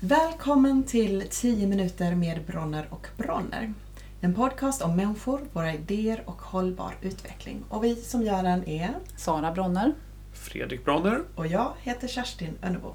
Välkommen till 10 minuter med Bronner och Bronner. En podcast om människor, våra idéer och hållbar utveckling. Och vi som gör den är Sara Bronner. Fredrik Bronner. och jag heter Kerstin Önnebo.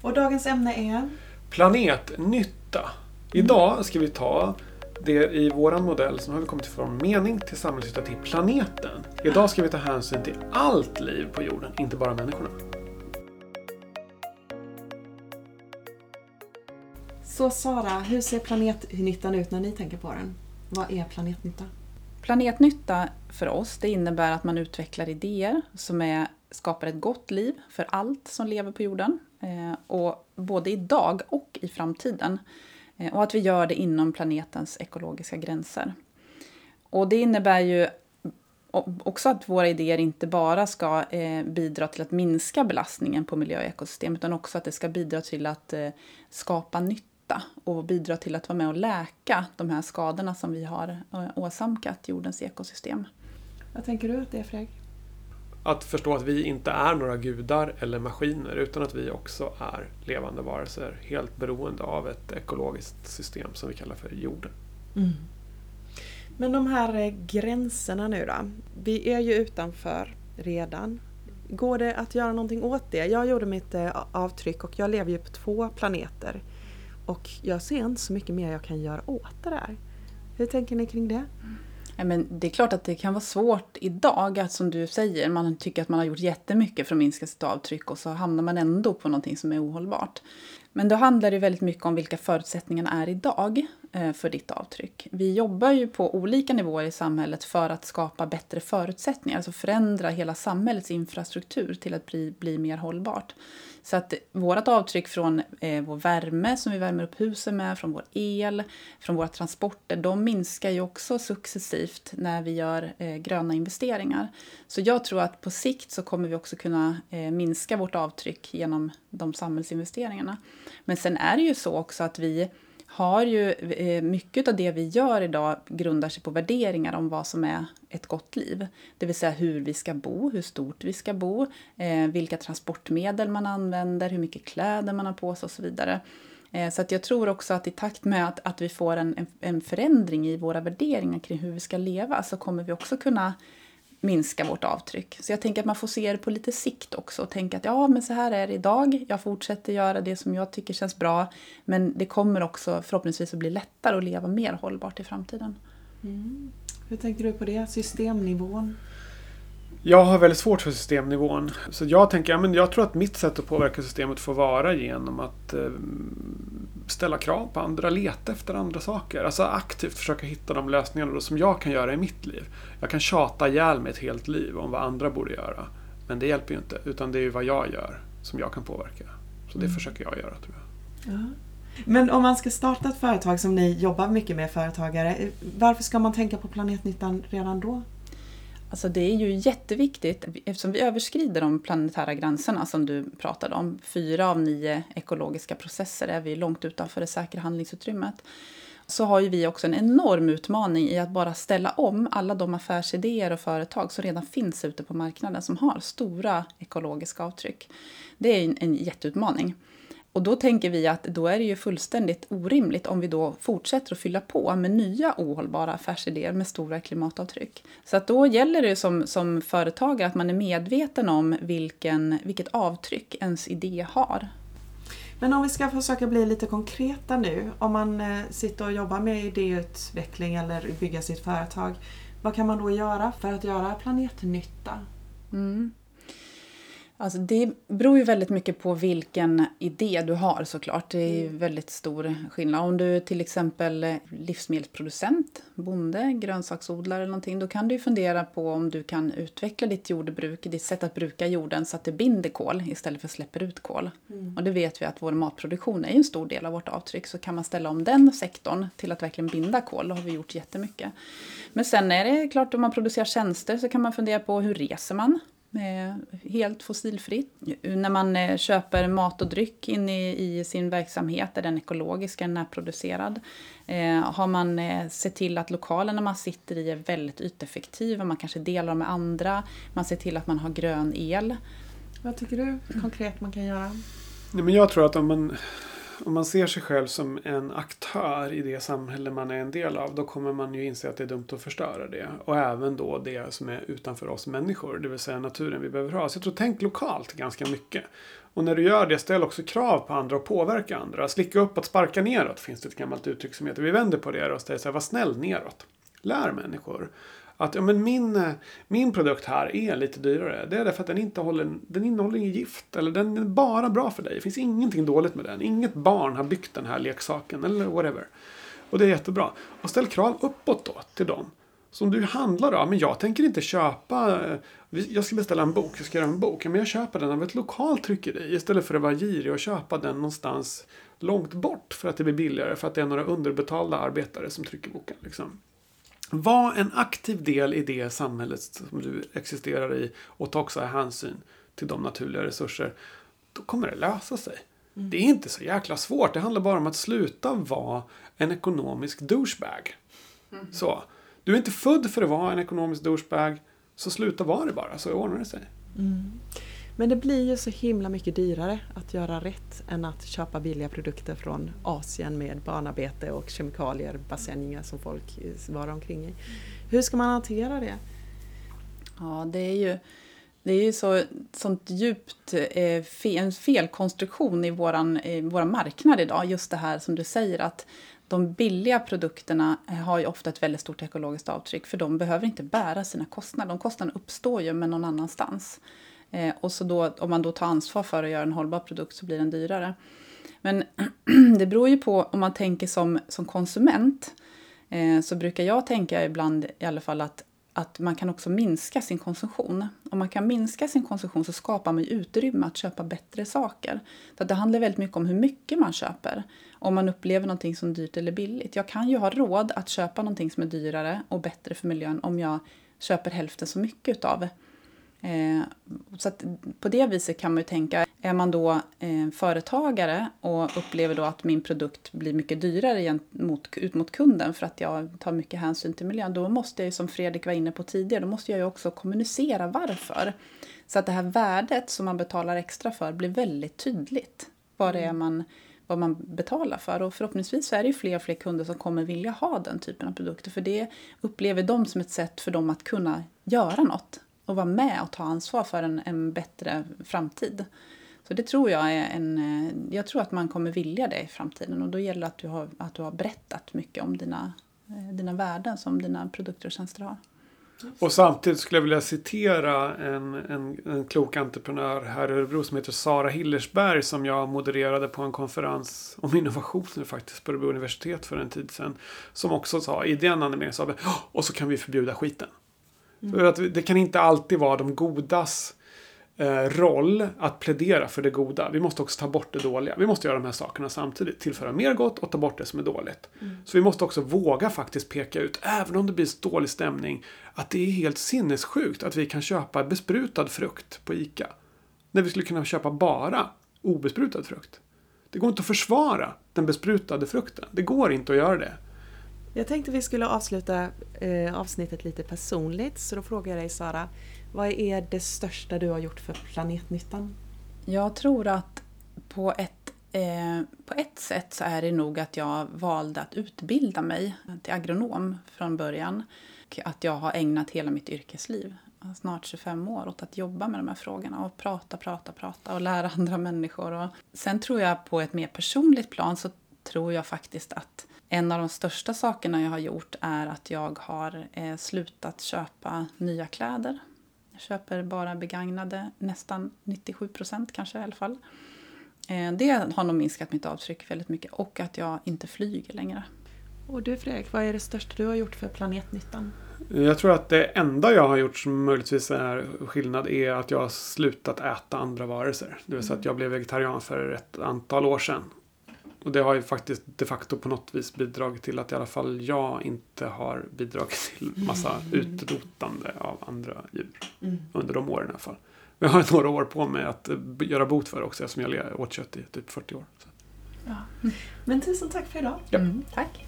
Och dagens ämne är Planetnytta. Idag ska vi ta det i våran modell som har vi kommit från mening till samhällsnytta till planeten. Idag ska vi ta hänsyn till allt liv på jorden, inte bara människorna. Så Sara, hur ser planetnyttan ut när ni tänker på den? Vad är planetnytta? Planetnytta för oss det innebär att man utvecklar idéer som är, skapar ett gott liv för allt som lever på jorden. Eh, och både idag och i framtiden. Eh, och att vi gör det inom planetens ekologiska gränser. Och det innebär ju också att våra idéer inte bara ska eh, bidra till att minska belastningen på miljö och ekosystem utan också att det ska bidra till att eh, skapa nytta och bidra till att vara med och läka de här skadorna som vi har eh, åsamkat jordens ekosystem. Vad tänker du att det är Fredrik? Att förstå att vi inte är några gudar eller maskiner utan att vi också är levande varelser helt beroende av ett ekologiskt system som vi kallar för jorden. Men de här eh, gränserna nu då? Vi är ju utanför redan. Går det att göra någonting åt det? Jag gjorde mitt eh, avtryck och jag lever ju på två planeter. Och jag ser inte så mycket mer jag kan göra åt det där. Hur tänker ni kring det? Ja, men det är klart att det kan vara svårt idag, att som du säger, man tycker att man har gjort jättemycket för att minska sitt avtryck och så hamnar man ändå på någonting som är ohållbart. Men då handlar det väldigt mycket om vilka förutsättningarna är idag eh, för ditt avtryck. Vi jobbar ju på olika nivåer i samhället för att skapa bättre förutsättningar, alltså förändra hela samhällets infrastruktur till att bli, bli mer hållbart. Så att vårt avtryck från eh, vår värme som vi värmer upp husen med, från vår el, från våra transporter, de minskar ju också successivt när vi gör eh, gröna investeringar. Så jag tror att på sikt så kommer vi också kunna eh, minska vårt avtryck genom de samhällsinvesteringarna. Men sen är det ju så också att vi har ju eh, mycket av det vi gör idag grundar sig på värderingar om vad som är ett gott liv. Det vill säga hur vi ska bo, hur stort vi ska bo, eh, vilka transportmedel man använder, hur mycket kläder man har på sig och så vidare. Eh, så att jag tror också att i takt med att, att vi får en, en förändring i våra värderingar kring hur vi ska leva så kommer vi också kunna minska vårt avtryck. Så jag tänker att man får se det på lite sikt också och tänka att ja, men så här är det idag. Jag fortsätter göra det som jag tycker känns bra. Men det kommer också förhoppningsvis att bli lättare att leva mer hållbart i framtiden. Hur tänker du på det? Systemnivån? Jag har väldigt svårt för systemnivån. Så jag tänker, ja, men jag tror att mitt sätt att påverka systemet får vara genom att eh, ställa krav på andra, leta efter andra saker. Alltså aktivt försöka hitta de lösningarna som jag kan göra i mitt liv. Jag kan tjata ihjäl mig ett helt liv om vad andra borde göra. Men det hjälper ju inte, utan det är ju vad jag gör som jag kan påverka. Så det försöker jag göra tror jag. Ja. Men om man ska starta ett företag som ni jobbar mycket med företagare, varför ska man tänka på planetnyttan redan då? Alltså det är ju jätteviktigt eftersom vi överskrider de planetära gränserna som du pratade om. Fyra av nio ekologiska processer är vi långt utanför det säkra handlingsutrymmet. Så har ju vi också en enorm utmaning i att bara ställa om alla de affärsidéer och företag som redan finns ute på marknaden som har stora ekologiska avtryck. Det är en, en jätteutmaning. Och då tänker vi att då är det ju fullständigt orimligt om vi då fortsätter att fylla på med nya ohållbara affärsidéer med stora klimatavtryck. Så att då gäller det som, som företagare att man är medveten om vilken, vilket avtryck ens idé har. Men om vi ska försöka bli lite konkreta nu. Om man eh, sitter och jobbar med idéutveckling eller bygga sitt företag. Vad kan man då göra för att göra planetnytta? Mm. Alltså det beror ju väldigt mycket på vilken idé du har såklart. Det är ju väldigt stor skillnad. Om du är till exempel livsmedelsproducent, bonde, grönsaksodlare eller någonting, då kan du ju fundera på om du kan utveckla ditt jordbruk, ditt sätt att bruka jorden så att det binder kol istället för släpper ut kol. Och det vet vi att vår matproduktion är en stor del av vårt avtryck, så kan man ställa om den sektorn till att verkligen binda kol, då har vi gjort jättemycket. Men sen är det klart, om man producerar tjänster så kan man fundera på hur reser man? Helt fossilfritt. När man eh, köper mat och dryck in i, i sin verksamhet, är den ekologisk, är den närproducerad? Eh, har man eh, sett till att lokalerna man sitter i är väldigt yteffektiva, man kanske delar dem med andra, man ser till att man har grön el. Vad tycker du konkret man kan göra? Nej, men jag tror att om man, om man ser sig själv som en aktör i det samhälle man är en del av, då kommer man ju inse att det är dumt att förstöra det. Och även då det som är utanför oss människor, det vill säga naturen vi behöver ha. Så jag tror, tänk lokalt ganska mycket. Och när du gör det, ställ också krav på andra och påverka andra. Slicka upp att sparka neråt finns det ett gammalt uttryck som heter. Vi vänder på det och säger så här, var snäll neråt. Lär människor att ja, men min, eh, min produkt här är lite dyrare. Det är därför att den, inte håller, den innehåller inget gift. Eller den är bara bra för dig. Det finns ingenting dåligt med den. Inget barn har byggt den här leksaken eller whatever. Och det är jättebra. Och ställ krav uppåt då till dem. Som du handlar av. Men jag tänker inte köpa. Eh, jag ska beställa en bok. Jag ska göra en bok. Men jag köper den av ett lokalt tryckeri. Istället för att vara girig och köpa den någonstans långt bort. För att det blir billigare. För att det är några underbetalda arbetare som trycker boken. Liksom. Var en aktiv del i det samhället som du existerar i och ta också hänsyn till de naturliga resurser. Då kommer det lösa sig. Mm. Det är inte så jäkla svårt. Det handlar bara om att sluta vara en ekonomisk douchebag. Mm. Så. Du är inte född för att vara en ekonomisk douchebag. Så sluta vara det bara, så ordnar det sig. Mm. Men det blir ju så himla mycket dyrare att göra rätt än att köpa billiga produkter från Asien med barnarbete och kemikalier, bassänger som folk varar omkring i. Hur ska man hantera det? Ja, det är ju, det är ju så, sånt djupt eh, fe, en felkonstruktion i vår eh, våran marknad idag. Just det här som du säger att de billiga produkterna eh, har ju ofta ett väldigt stort ekologiskt avtryck för de behöver inte bära sina kostnader. De kostnaderna uppstår ju men någon annanstans. Eh, och så då, om man då tar ansvar för att göra en hållbar produkt så blir den dyrare. Men det beror ju på om man tänker som, som konsument. Eh, så brukar jag tänka ibland i alla fall att, att man kan också minska sin konsumtion. Om man kan minska sin konsumtion så skapar man utrymme att köpa bättre saker. Så det handlar väldigt mycket om hur mycket man köper. Om man upplever någonting som dyrt eller billigt. Jag kan ju ha råd att köpa någonting som är dyrare och bättre för miljön om jag köper hälften så mycket utav Eh, så på det viset kan man ju tänka, är man då eh, företagare och upplever då att min produkt blir mycket dyrare mot, ut mot kunden för att jag tar mycket hänsyn till miljön, då måste jag ju som Fredrik var inne på tidigare, då måste jag ju också kommunicera varför. Så att det här värdet som man betalar extra för blir väldigt tydligt. Vad det är man, vad man betalar för. Och förhoppningsvis är det ju fler och fler kunder som kommer vilja ha den typen av produkter. För det upplever de som ett sätt för dem att kunna göra något och vara med och ta ansvar för en, en bättre framtid. Så det tror jag är en... Eh, jag tror att man kommer vilja det i framtiden och då gäller det att du har, att du har berättat mycket om dina, eh, dina värden som dina produkter och tjänster har. Och samtidigt skulle jag vilja citera en, en, en klok entreprenör här i Örebro som heter Sara Hillersberg som jag modererade på en konferens om innovationer faktiskt på Örebro universitet för en tid sedan. Som också sa, i den animeringen sa vi, och så kan vi förbjuda skiten. Mm. För att det kan inte alltid vara de godas eh, roll att plädera för det goda. Vi måste också ta bort det dåliga. Vi måste göra de här sakerna samtidigt. Tillföra mer gott och ta bort det som är dåligt. Mm. Så vi måste också våga faktiskt peka ut, även om det blir dålig stämning, att det är helt sinnessjukt att vi kan köpa besprutad frukt på ICA. När vi skulle kunna köpa bara obesprutad frukt. Det går inte att försvara den besprutade frukten. Det går inte att göra det. Jag tänkte vi skulle avsluta eh, avsnittet lite personligt så då frågar jag dig Sara, vad är det största du har gjort för planetnyttan? Jag tror att på ett, eh, på ett sätt så är det nog att jag valde att utbilda mig till agronom från början. Och Att jag har ägnat hela mitt yrkesliv, snart 25 år, åt att jobba med de här frågorna och prata, prata, prata och lära andra människor. Och sen tror jag på ett mer personligt plan så tror jag faktiskt att en av de största sakerna jag har gjort är att jag har eh, slutat köpa nya kläder. Jag köper bara begagnade, nästan 97 procent kanske i alla fall. Eh, det har nog minskat mitt avtryck väldigt mycket och att jag inte flyger längre. Och du Fredrik, vad är det största du har gjort för planetnyttan? Jag tror att det enda jag har gjort som möjligtvis är skillnad är att jag har slutat äta andra varelser. Det vill säga att jag blev vegetarian för ett antal år sedan. Och det har ju faktiskt de facto på något vis bidragit till att i alla fall jag inte har bidragit till massa mm. utrotande av andra djur. Mm. Under de åren i alla fall. Men jag har några år på mig att eh, göra bot för det också eftersom jag åt kött i typ 40 år. Ja. Men tusen tack för idag. Ja. Mm, tack.